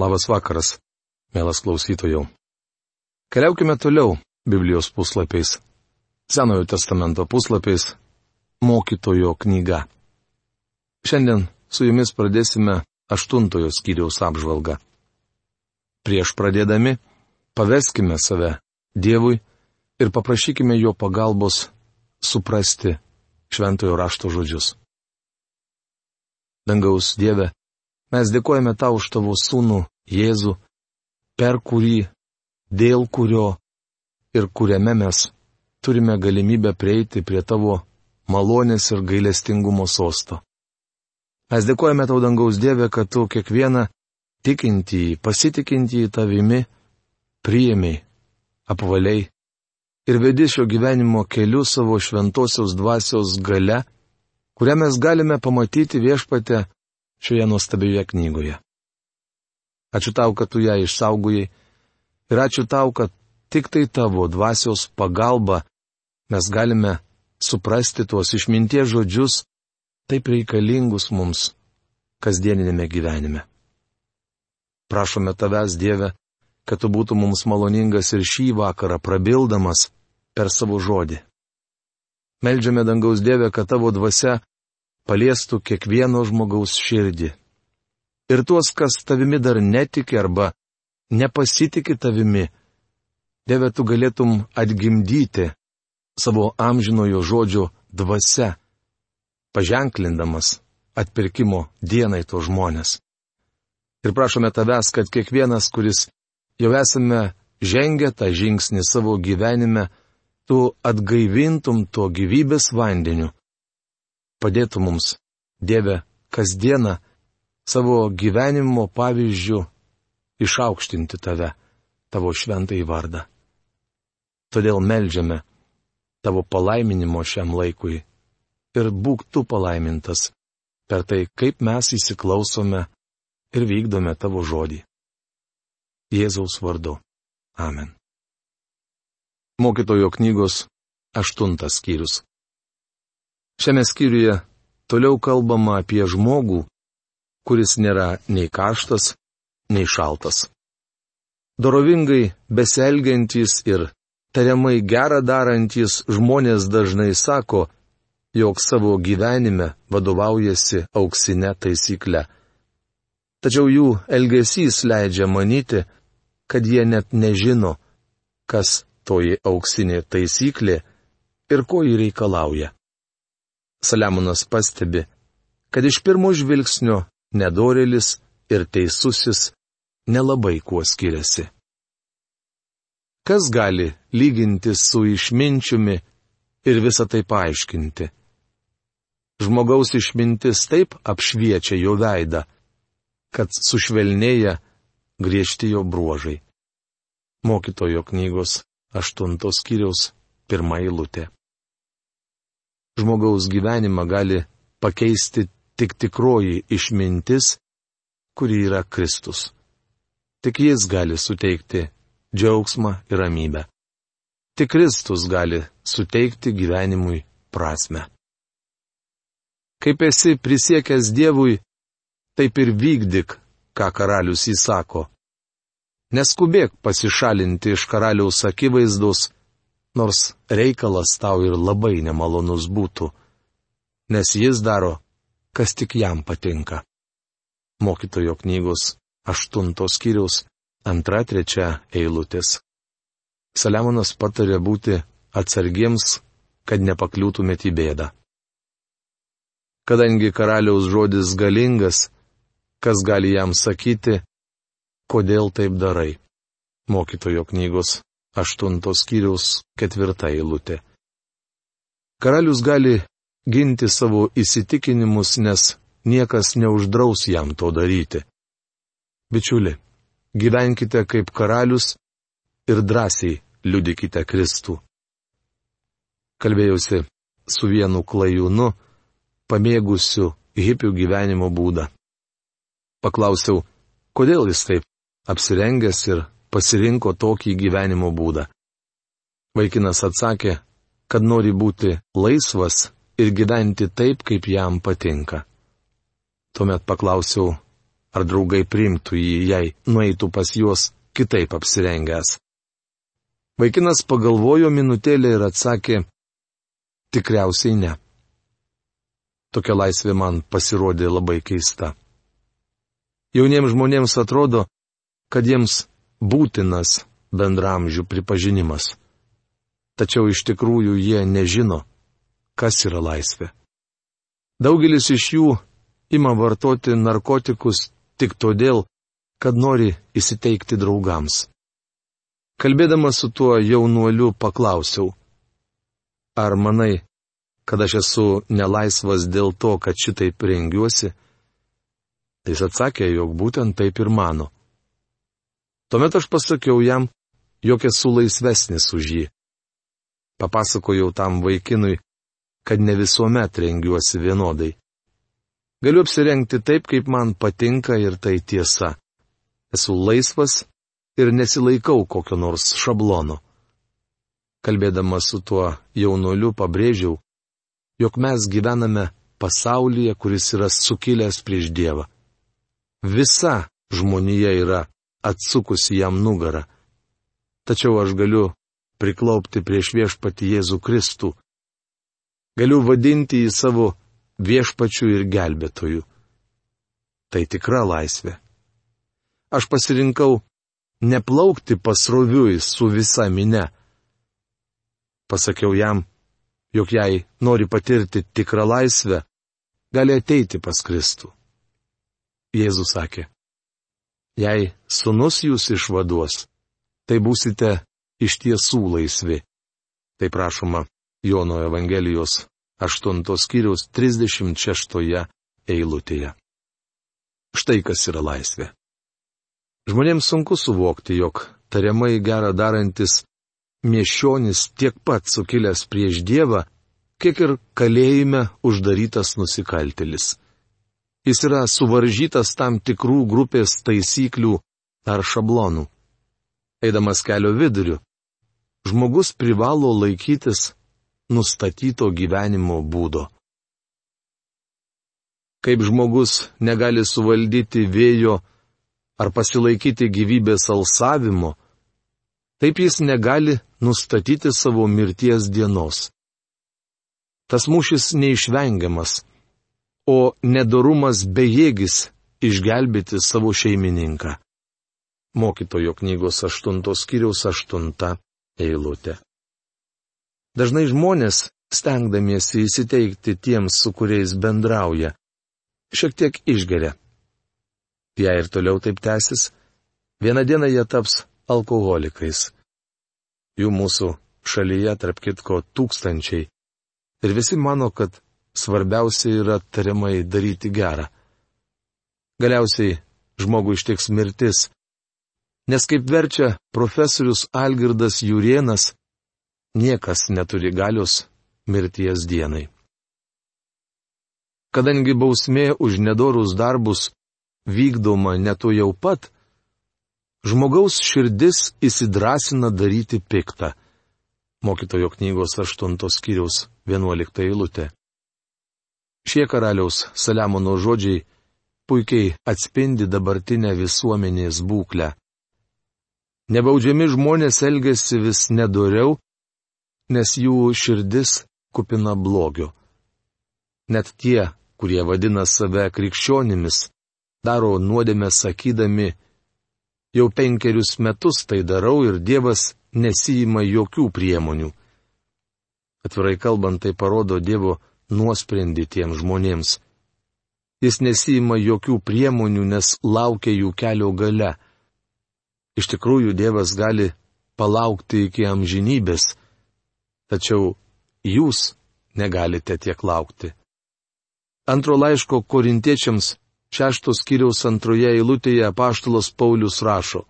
Labas vakaras, mielas klausytojų. Keliaukime toliau Biblijos puslapiais. Senojo testamento puslapiais. Mokytojo knyga. Šiandien su jumis pradėsime aštuntojo skyriaus apžvalgą. Prieš pradėdami, paveskime save Dievui ir paprašykime jo pagalbos suprasti šventojo rašto žodžius. Dangaus Dieve, Mes dėkojame tau už tavo sūnų Jėzų, per kurį, dėl kurio ir kuriame mes turime galimybę prieiti prie tavo malonės ir gailestingumo sosto. Mes dėkojame tau dangaus Dieve, kad tu kiekvieną tikintį, pasitikintį tavimi priėmiai, apvaliai ir vedi šio gyvenimo keliu savo šventosios dvasios gale, kurią mes galime pamatyti viešpate šioje nuostabioje knygoje. Ačiū tau, kad tu ją išsaugojai ir ačiū tau, kad tik tai tavo dvasios pagalba mes galime suprasti tuos išminties žodžius, taip reikalingus mums kasdieninėme gyvenime. Prašome tavęs, Dieve, kad tu būtų mums maloningas ir šį vakarą prabildamas per savo žodį. Meldžiame dangaus Dievę, kad tavo dvasia paliestų kiekvieno žmogaus širdį. Ir tuos, kas tavimi dar netiki arba nepasitikė tavimi, Dieve, tu galėtum atgimdyti savo amžinojo žodžio dvasia, paženklindamas atpirkimo dienai to žmonės. Ir prašome tavęs, kad kiekvienas, kuris jau esame žengę tą žingsnį savo gyvenime, tu atgaivintum to gyvybės vandeniu padėtų mums, Dieve, kasdieną savo gyvenimo pavyzdžių išaukštinti tave, tavo šventąjį vardą. Todėl melžiame tavo palaiminimo šiam laikui ir būk tu palaimintas per tai, kaip mes įsiklausome ir vykdome tavo žodį. Jėzaus vardu. Amen. Mokytojo knygos aštuntas skyrius. Šiame skyriuje toliau kalbama apie žmogų, kuris nėra nei karštas, nei šaltas. Dorovingai beselgiantys ir tariamai gerą darantys žmonės dažnai sako, jog savo gyvenime vadovaujasi auksinė taisyklė. Tačiau jų elgesys leidžia manyti, kad jie net nežino, kas toji auksinė taisyklė ir ko jį reikalauja. Saliamonas pastebi, kad iš pirmo žvilgsnio nedorėlis ir teisusis nelabai kuo skiriasi. Kas gali lyginti su išminčiumi ir visą tai paaiškinti? Žmogaus išmintis taip apšviečia jo veidą, kad sušvelnėja griežti jo bruožai. Mokytojo knygos aštuntos kiriaus pirmą eilutę žmogaus gyvenimą gali pakeisti tik tikroji išmintis, kuri yra Kristus. Tik jis gali suteikti džiaugsmą ir ramybę. Tik Kristus gali suteikti gyvenimui prasme. Kaip esi prisiekęs Dievui, taip ir vykdyk, ką karalius įsako. Neskubėk pasišalinti iš karaliaus akivaizdos, nors reikalas tau ir labai nemalonus būtų, nes jis daro, kas tik jam patinka. Mokytojo knygos aštuntos skyriaus antra trečia eilutės. Saliamonas patarė būti atsargiems, kad nepakliūtumėte į bėdą. Kadangi karaliaus žodis galingas, kas gali jam sakyti, kodėl taip darai? Mokytojo knygos aštuntos skyriaus ketvirta eilutė. Karalius gali ginti savo įsitikinimus, nes niekas neuždraus jam to daryti. Bičiuli, gyvenkite kaip karalius ir drąsiai liudykite Kristų. Kalbėjausi su vienu klajūnu, pamėgusiu hipių gyvenimo būdą. Paklausiau, kodėl jis taip apsirengęs ir pasirinko tokį gyvenimo būdą. Vaikinas atsakė, kad nori būti laisvas ir gyventi taip, kaip jam patinka. Tuomet paklausiau, ar draugai primtų jį, jei nueitų pas juos kitaip apsirengęs. Vaikinas pagalvojo minutėlę ir atsakė, tikriausiai ne. Tokia laisvė man pasirodė labai keista. Jauniems žmonėms atrodo, kad jiems būtinas bendramžių pripažinimas. Tačiau iš tikrųjų jie nežino, kas yra laisvė. Daugelis iš jų ima vartoti narkotikus tik todėl, kad nori įsiteikti draugams. Kalbėdamas su tuo jaunuoliu paklausiau, ar manai, kad aš esu nelaisvas dėl to, kad šitaip rengiuosi? Jis atsakė, jog būtent taip ir mano. Tuomet aš pasakiau jam, jog esu laisvesnis už jį. Papasakojau tam vaikinui, kad ne visuomet rengiuosi vienodai. Galiu apsirengti taip, kaip man patinka ir tai tiesa. Esu laisvas ir nesilaikau kokio nors šablono. Kalbėdamas su tuo jaunuoliu pabrėžiau, jog mes gyvename pasaulyje, kuris yra sukilęs prieš Dievą. Visa žmonija yra atsukusi jam nugarą. Tačiau aš galiu priklaupti prieš viešpati Jėzų Kristų, Galiu vadinti jį savo viešpačiu ir gelbėtoju. Tai tikra laisvė. Aš pasirinkau neplaukti pasroviui su visa minė. Pasakiau jam, jog jei nori patirti tikrą laisvę, gali ateiti pas Kristų. Jėzus sakė, jei sunus jūs išvaduos, tai būsite iš tiesų laisvi. Tai prašoma Jono Evangelijos 8 skyriaus 36 eilutėje. Štai kas yra laisvė. Žmonėms sunku suvokti, jog tariamai gerą darantis miešionis tiek pat sukilęs prieš Dievą, kiek ir kalėjime uždarytas nusikaltelis. Jis yra suvaržytas tam tikrų grupės taisyklių ar šablonų. Eidamas kelio viduriu, žmogus privalo laikytis nustatyto gyvenimo būdo. Kaip žmogus negali suvaldyti vėjo ar pasilaikyti gyvybės alsavimo, taip jis negali nustatyti savo mirties dienos. Tas mūšis neišvengiamas, o nedorumas bejėgis išgelbėti savo šeimininką. Mokytojo knygos 8 skyriaus 8 eilutė. Dažnai žmonės, stengdamiesi įsiteikti tiems, su kuriais bendrauja, šiek tiek išgeria. Jei ir toliau taip tęsis, vieną dieną jie taps alkoholikais. Jų mūsų šalyje, tarp kitko, tūkstančiai. Ir visi mano, kad svarbiausia yra tariamai daryti gerą. Galiausiai žmogų ištiks mirtis. Nes kaip verčia profesorius Algirdas Jurienas, niekas neturi galios mirties dienai. Kadangi bausmė už nedorus darbus vykdoma netu jau pat, žmogaus širdis įsidrasina daryti piktą. Mokytojo knygos 8 skyriaus 11 eilutė. Šie karaliaus Saliamono žodžiai puikiai atspindi dabartinę visuomenės būklę. Nebaudžiami žmonės elgesi vis nedoriau nes jų širdis kupina blogio. Net tie, kurie vadina save krikščionimis, daro nuodėmę sakydami, jau penkerius metus tai darau ir Dievas nesijima jokių priemonių. Atvirai kalbant, tai parodo Dievo nuosprendį tiems žmonėms. Jis nesijima jokių priemonių, nes laukia jų kelio gale. Iš tikrųjų, Dievas gali palaukti iki amžinybės, tačiau jūs negalite tiek laukti. Antro laiško korintiečiams šeštos kiriaus antroje eilutėje apaštalas Paulius rašo.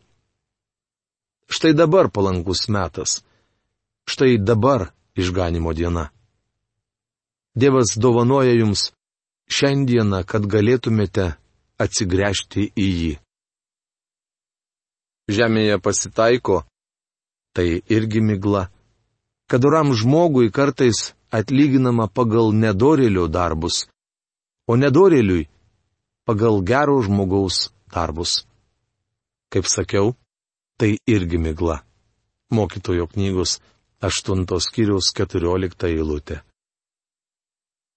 Štai dabar palankus metas. Štai dabar išganimo diena. Dievas dovanoja jums šiandieną, kad galėtumėte atsigręžti į jį. Žemėje pasitaiko, tai irgi migla kad oram žmogui kartais atlyginama pagal nedorėlio darbus, o nedorėliui pagal gero žmogaus darbus. Kaip sakiau, tai irgi migla. Mokytojo knygos 8 skyriaus 14 eilutė.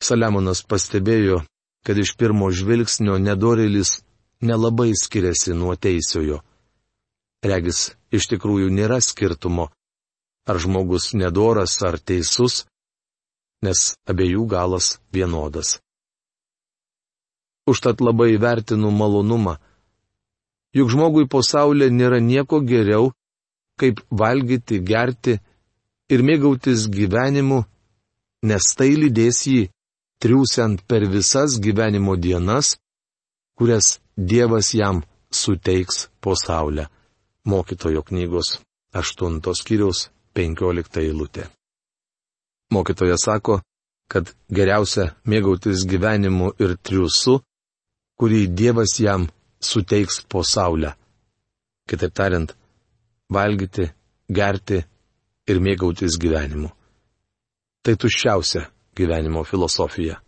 Saliamonas pastebėjo, kad iš pirmo žvilgsnio nedorėlis nelabai skiriasi nuo teisiojo. Regis, iš tikrųjų nėra skirtumo, ar žmogus nedoras ar teisus, nes abiejų galas vienodas. Užtat labai vertinu malonumą. Juk žmogui po saulė nėra nieko geriau, kaip valgyti, gerti ir mėgautis gyvenimu, nes tai lydės jį triūsiant per visas gyvenimo dienas, kurias Dievas jam suteiks po saulę. Mokytojo knygos 8 skyriaus 15 eilutė. Mokytojas sako, kad geriausia mėgautis gyvenimu ir triusu, kurį Dievas jam suteiks po saulę. Kitaip tariant, valgyti, gerti ir mėgautis gyvenimu. Tai tuščiausia gyvenimo filosofija.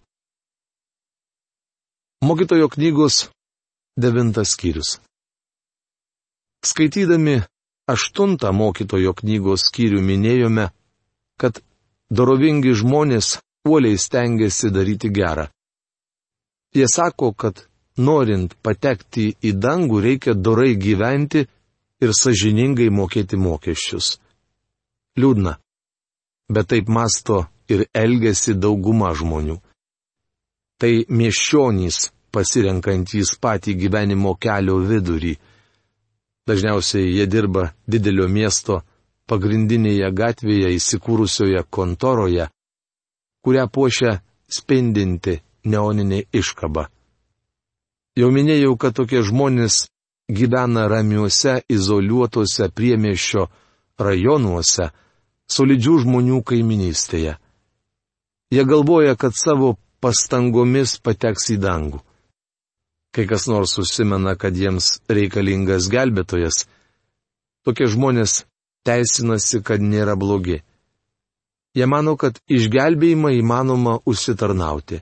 Mokytojo knygos devintas skyrius. Skaitydami aštuntą mokytojo knygos skyrių minėjome, kad dorovingi žmonės uoliai stengiasi daryti gerą. Jie sako, kad norint patekti į dangų reikia dorai gyventi ir sažiningai mokėti mokesčius. Liūdna. Bet taip masto ir elgesi dauguma žmonių. Tai mieščionys pasirenkantys patį gyvenimo kelio vidurį. Dažniausiai jie dirba didelio miesto pagrindinėje gatvėje įsikūrusioje kontoroje, kurią puošia spindinti neoninė iškaba. Jau minėjau, kad tokie žmonės gyvena ramiuose, izoliuotuose priemiešio rajonuose, solidžių žmonių kaiminystėje. Jie galvoja, kad savo pastangomis pateks į dangų. Kai kas nors užsimena, kad jiems reikalingas gelbėtojas, tokie žmonės teisinasi, kad nėra blogi. Jie mano, kad išgelbėjimą įmanoma užsitarnauti.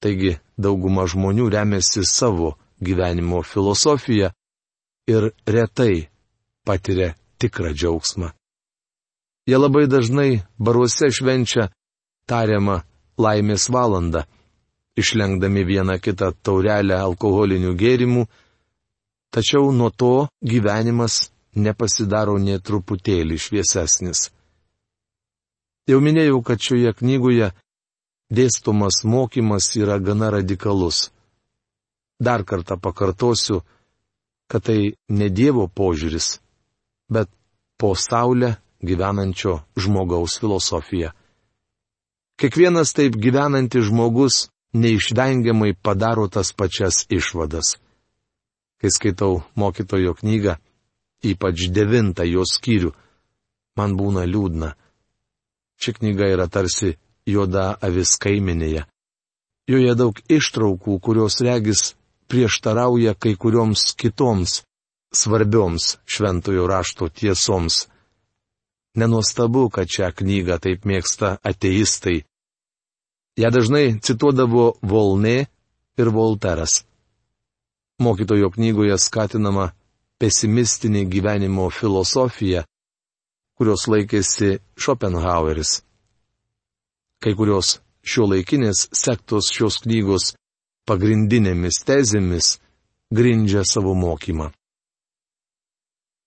Taigi dauguma žmonių remiasi savo gyvenimo filosofiją ir retai patiria tikrą džiaugsmą. Jie labai dažnai baruose švenčia tariamą laimės valandą, išlengdami vieną kitą taurelę alkoholinių gėrimų, tačiau nuo to gyvenimas nepasidaro nie truputėlį šviesesnis. Jau minėjau, kad šioje knygoje dėstomas mokymas yra gana radikalus. Dar kartą pakartosiu, kad tai ne Dievo požiūris, bet po Saulę gyvenančio žmogaus filosofija. Kiekvienas taip gyvenantis žmogus neišvengiamai padaro tas pačias išvadas. Kai skaitau mokytojo knygą, ypač devintą jos skyrių, man būna liūdna. Ši knyga yra tarsi juoda avis kaiminėje. Joje daug ištraukų, kurios regis prieštarauja kai kurioms kitoms svarbioms šventojo rašto tiesoms Nenuostabu, kad šią knygą taip mėgsta ateistai. Ja dažnai cituodavo Volnė ir Volteras. Mokytojo knygoje skatinama pesimistinė gyvenimo filosofija, kurios laikėsi Schopenhaueris. Kai kurios šio laikinės sektos šios knygos pagrindinėmis tezėmis grindžia savo mokymą.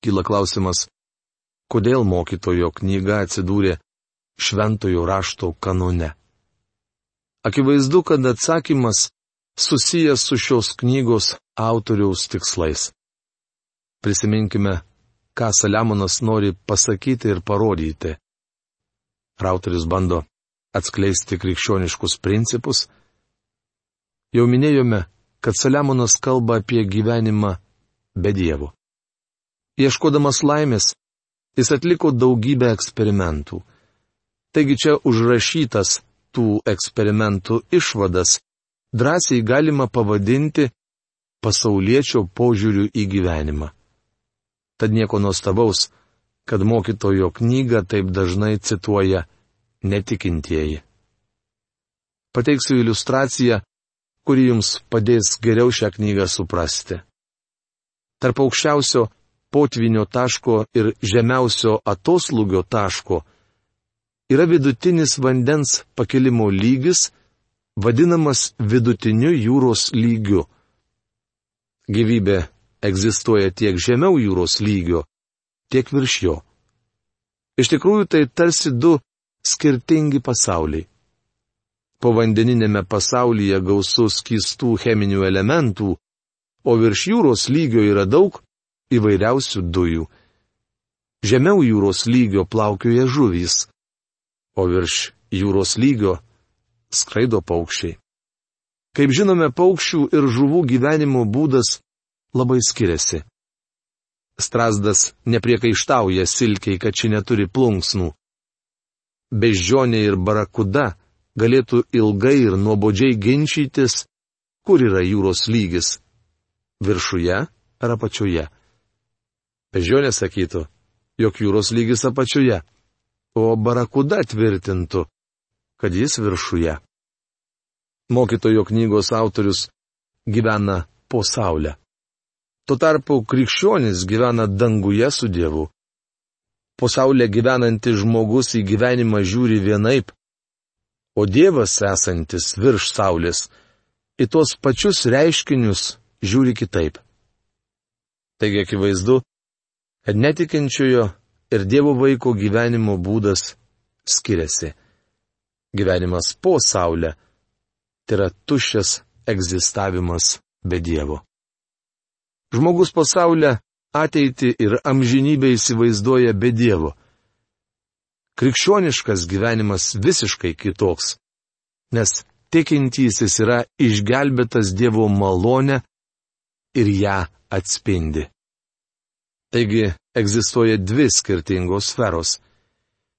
Kyla klausimas, kodėl mokytojo knyga atsidūrė šventojo rašto kanone. Akivaizdu, kad atsakymas susijęs su šios knygos autoriaus tikslais. Prisiminkime, ką Saliamonas nori pasakyti ir parodyti. Autorius bando atskleisti krikščioniškus principus. Jau minėjome, kad Saliamonas kalba apie gyvenimą be dievų. Ieškodamas laimės, Jis atliko daugybę eksperimentų. Taigi čia užrašytas tų eksperimentų išvadas drąsiai galima pavadinti pasaulietčio požiūriu į gyvenimą. Tad nieko nuostabaus, kad mokytojo knygą taip dažnai cituoja netikintieji. Pateiksiu iliustraciją, kuri jums padės geriau šią knygą suprasti. Tarp aukščiausio potvinio taško ir žemiausio atoslūgio taško yra vidutinis vandens pakilimo lygis, vadinamas vidutiniu jūros lygiu. Gyvybė egzistuoja tiek žemiau jūros lygio, tiek virš jo. Iš tikrųjų tai tarsi du skirtingi pasauliai. Povandeninėme pasaulyje gausus kistų cheminių elementų, o virš jūros lygio yra daug įvairiausių dujų. Žemiau jūros lygio plaukioja žuvys, o virš jūros lygio skraido paukščiai. Kaip žinome, paukščių ir žuvų gyvenimo būdas labai skiriasi. Strasdas nepriekaištauja silkiai, kad ši neturi plunksnų. Bežionė ir barakuda galėtų ilgai ir nuobodžiai ginčytis, kur yra jūros lygis - viršuje ar apačioje. Bežionė sakytų, jog jūros lygis apačioje, o barakuda tvirtintų, kad jis viršuje. Mokytojo knygos autorius gyvena po saulę. Tuo tarpu krikščionis gyvena danguje su Dievu. Pasaulė gyvenantis žmogus į gyvenimą žiūri vienaip, o Dievas esantis virš saulės į tuos pačius reiškinius žiūri kitaip. Taigi akivaizdu, kad netikinčiojo ir Dievo vaiko gyvenimo būdas skiriasi. Gyvenimas po saulę tai yra tuščias egzistavimas be Dievo. Žmogus pasaulio ateitį ir amžinybę įsivaizduoja be Dievo. Krikščioniškas gyvenimas visiškai kitoks, nes tikintysis yra išgelbėtas Dievo malonę ir ją atspindi. Taigi egzistuoja dvi skirtingos sferos.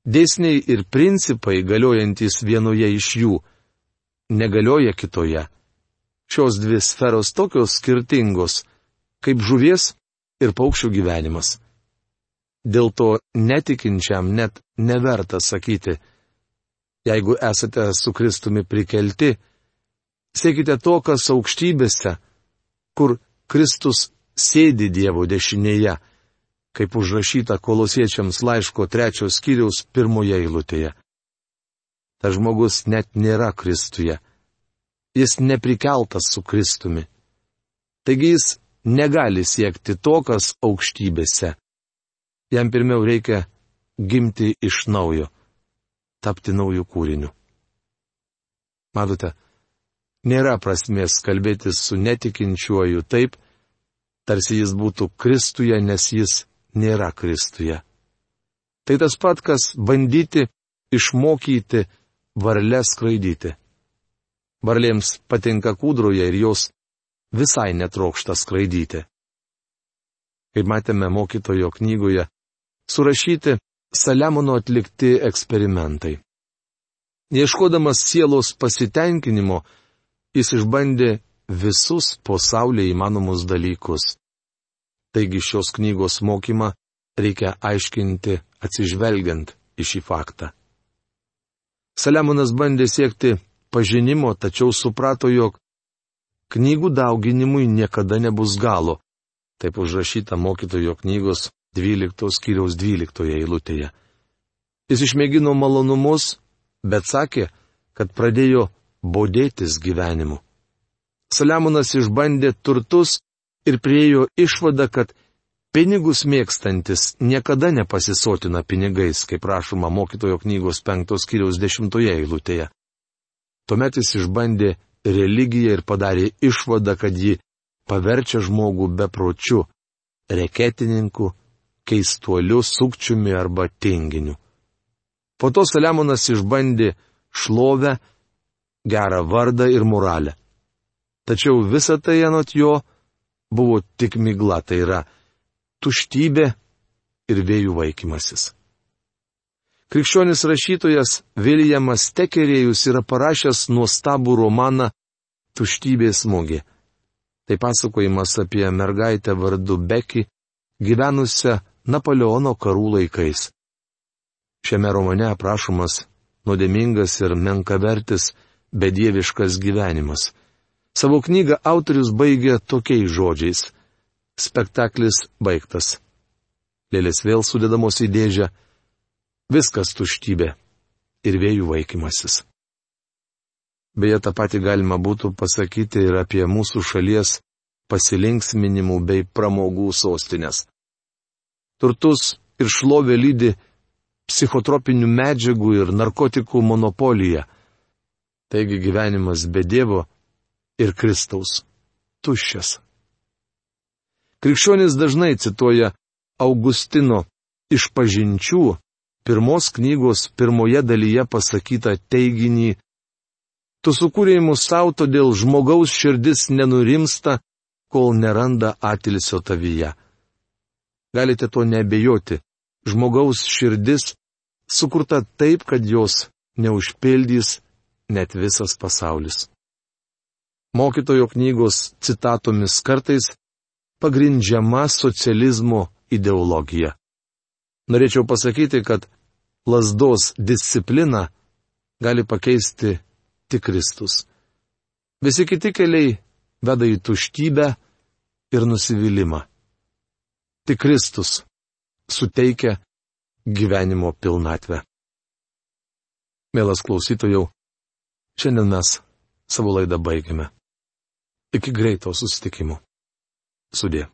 Dėsniai ir principai galiojantis vienoje iš jų negalioja kitoje. Šios dvi sferos tokios skirtingos, kaip žuvies ir paukščių gyvenimas. Dėl to netikinčiam net neverta sakyti, jeigu esate su Kristumi prikelti, siekite to, kas aukštybėse, kur Kristus sėdi Dievo dešinėje, kaip užrašyta kolosiečiams laiško trečios skyriaus pirmoje eilutėje. Ta žmogus net nėra Kristuje. Jis neprikeltas su Kristumi. Taigi jis negali siekti to, kas aukštybėse. Jam pirmiau reikia gimti iš naujo, tapti naujų kūrinių. Matote, nėra prasmės kalbėtis su netikinčiuoju taip, tarsi jis būtų Kristuje, nes jis nėra Kristuje. Tai tas pat, kas bandyti išmokyti varlę skraidyti. Varlėms patinka kūdroje ir jos visai netrokšta skraidyti. Kaip matėme mokytojo knygoje, surašyti Saliamono atlikti eksperimentai. Ieškodamas sielos pasitenkinimo, jis išbandė visus pasaulyje įmanomus dalykus. Taigi šios knygos mokymą reikia aiškinti atsižvelgiant į šį faktą. Saliamonas bandė siekti pažinimo, tačiau suprato, jog knygų dauginimui niekada nebus galo. Taip užrašyta mokytojo knygos 12 skyriaus 12 eilutėje. Jis išmėgino malonumus, bet sakė, kad pradėjo bodėtis gyvenimu. Saliamonas išbandė turtus ir priejo išvadą, kad pinigus mėgstantis niekada nepasisotina pinigais, kaip rašoma mokytojo knygos 5 skyriaus 10 eilutėje. Tuomet jis išbandė religiją ir padarė išvadą, kad ji paverčia žmogų bepročiu, reketininku, keistuoliu, sukčiumi arba tinginiu. Po to Saliamonas išbandė šlovę, gerą vardą ir moralę. Tačiau visa tai anot jo buvo tik migla, tai yra tuštybė ir vėjų vaikymasis. Krikščionis rašytojas Viljamas Tekerėjus yra parašęs nuostabų romaną Tuštybės smūgį. Tai pasakojimas apie mergaitę vardu Beki, gyvenusią Napoleono karų laikais. Šiame romane aprašomas nuodėmingas ir menkavertis bedieviškas gyvenimas. Savo knygą autorius baigė tokiais žodžiais. Spektaklis baigtas. Lėlės vėl sudedamos į dėžę. Viskas tuštybė. Ir vėjų vaikymasis. Beje, tą patį galima būtų pasakyti ir apie mūsų šalies pasilinksminimų bei pramogų sostinės. Turtus ir šlovė lydi psichotropinių medžiagų ir narkotikų monopolija. Taigi gyvenimas be Dievo ir Kristaus tuščias. Krikščionis dažnai cituoja Augustino išpažinčių pirmos knygos pirmoje dalyje pasakytą teiginį Tu sukūrėjai mus savo, todėl žmogaus širdis nenurimsta, kol neranda atilsio tavyje. Galite to nebejoti. Žmogaus širdis sukurta taip, kad jos neužpildys net visas pasaulis. Mokytojo knygos citatomis kartais pagrindžiama socializmo ideologija. Norėčiau pasakyti, kad lasdos disciplina gali pakeisti tik Kristus. Visi kiti keliai veda į tuštybę ir nusivylimą. Tik Kristus suteikia gyvenimo pilnatvę. Mielas klausytojau, šiandien mes savo laidą baigiame. Iki greito susitikimo. Sudė.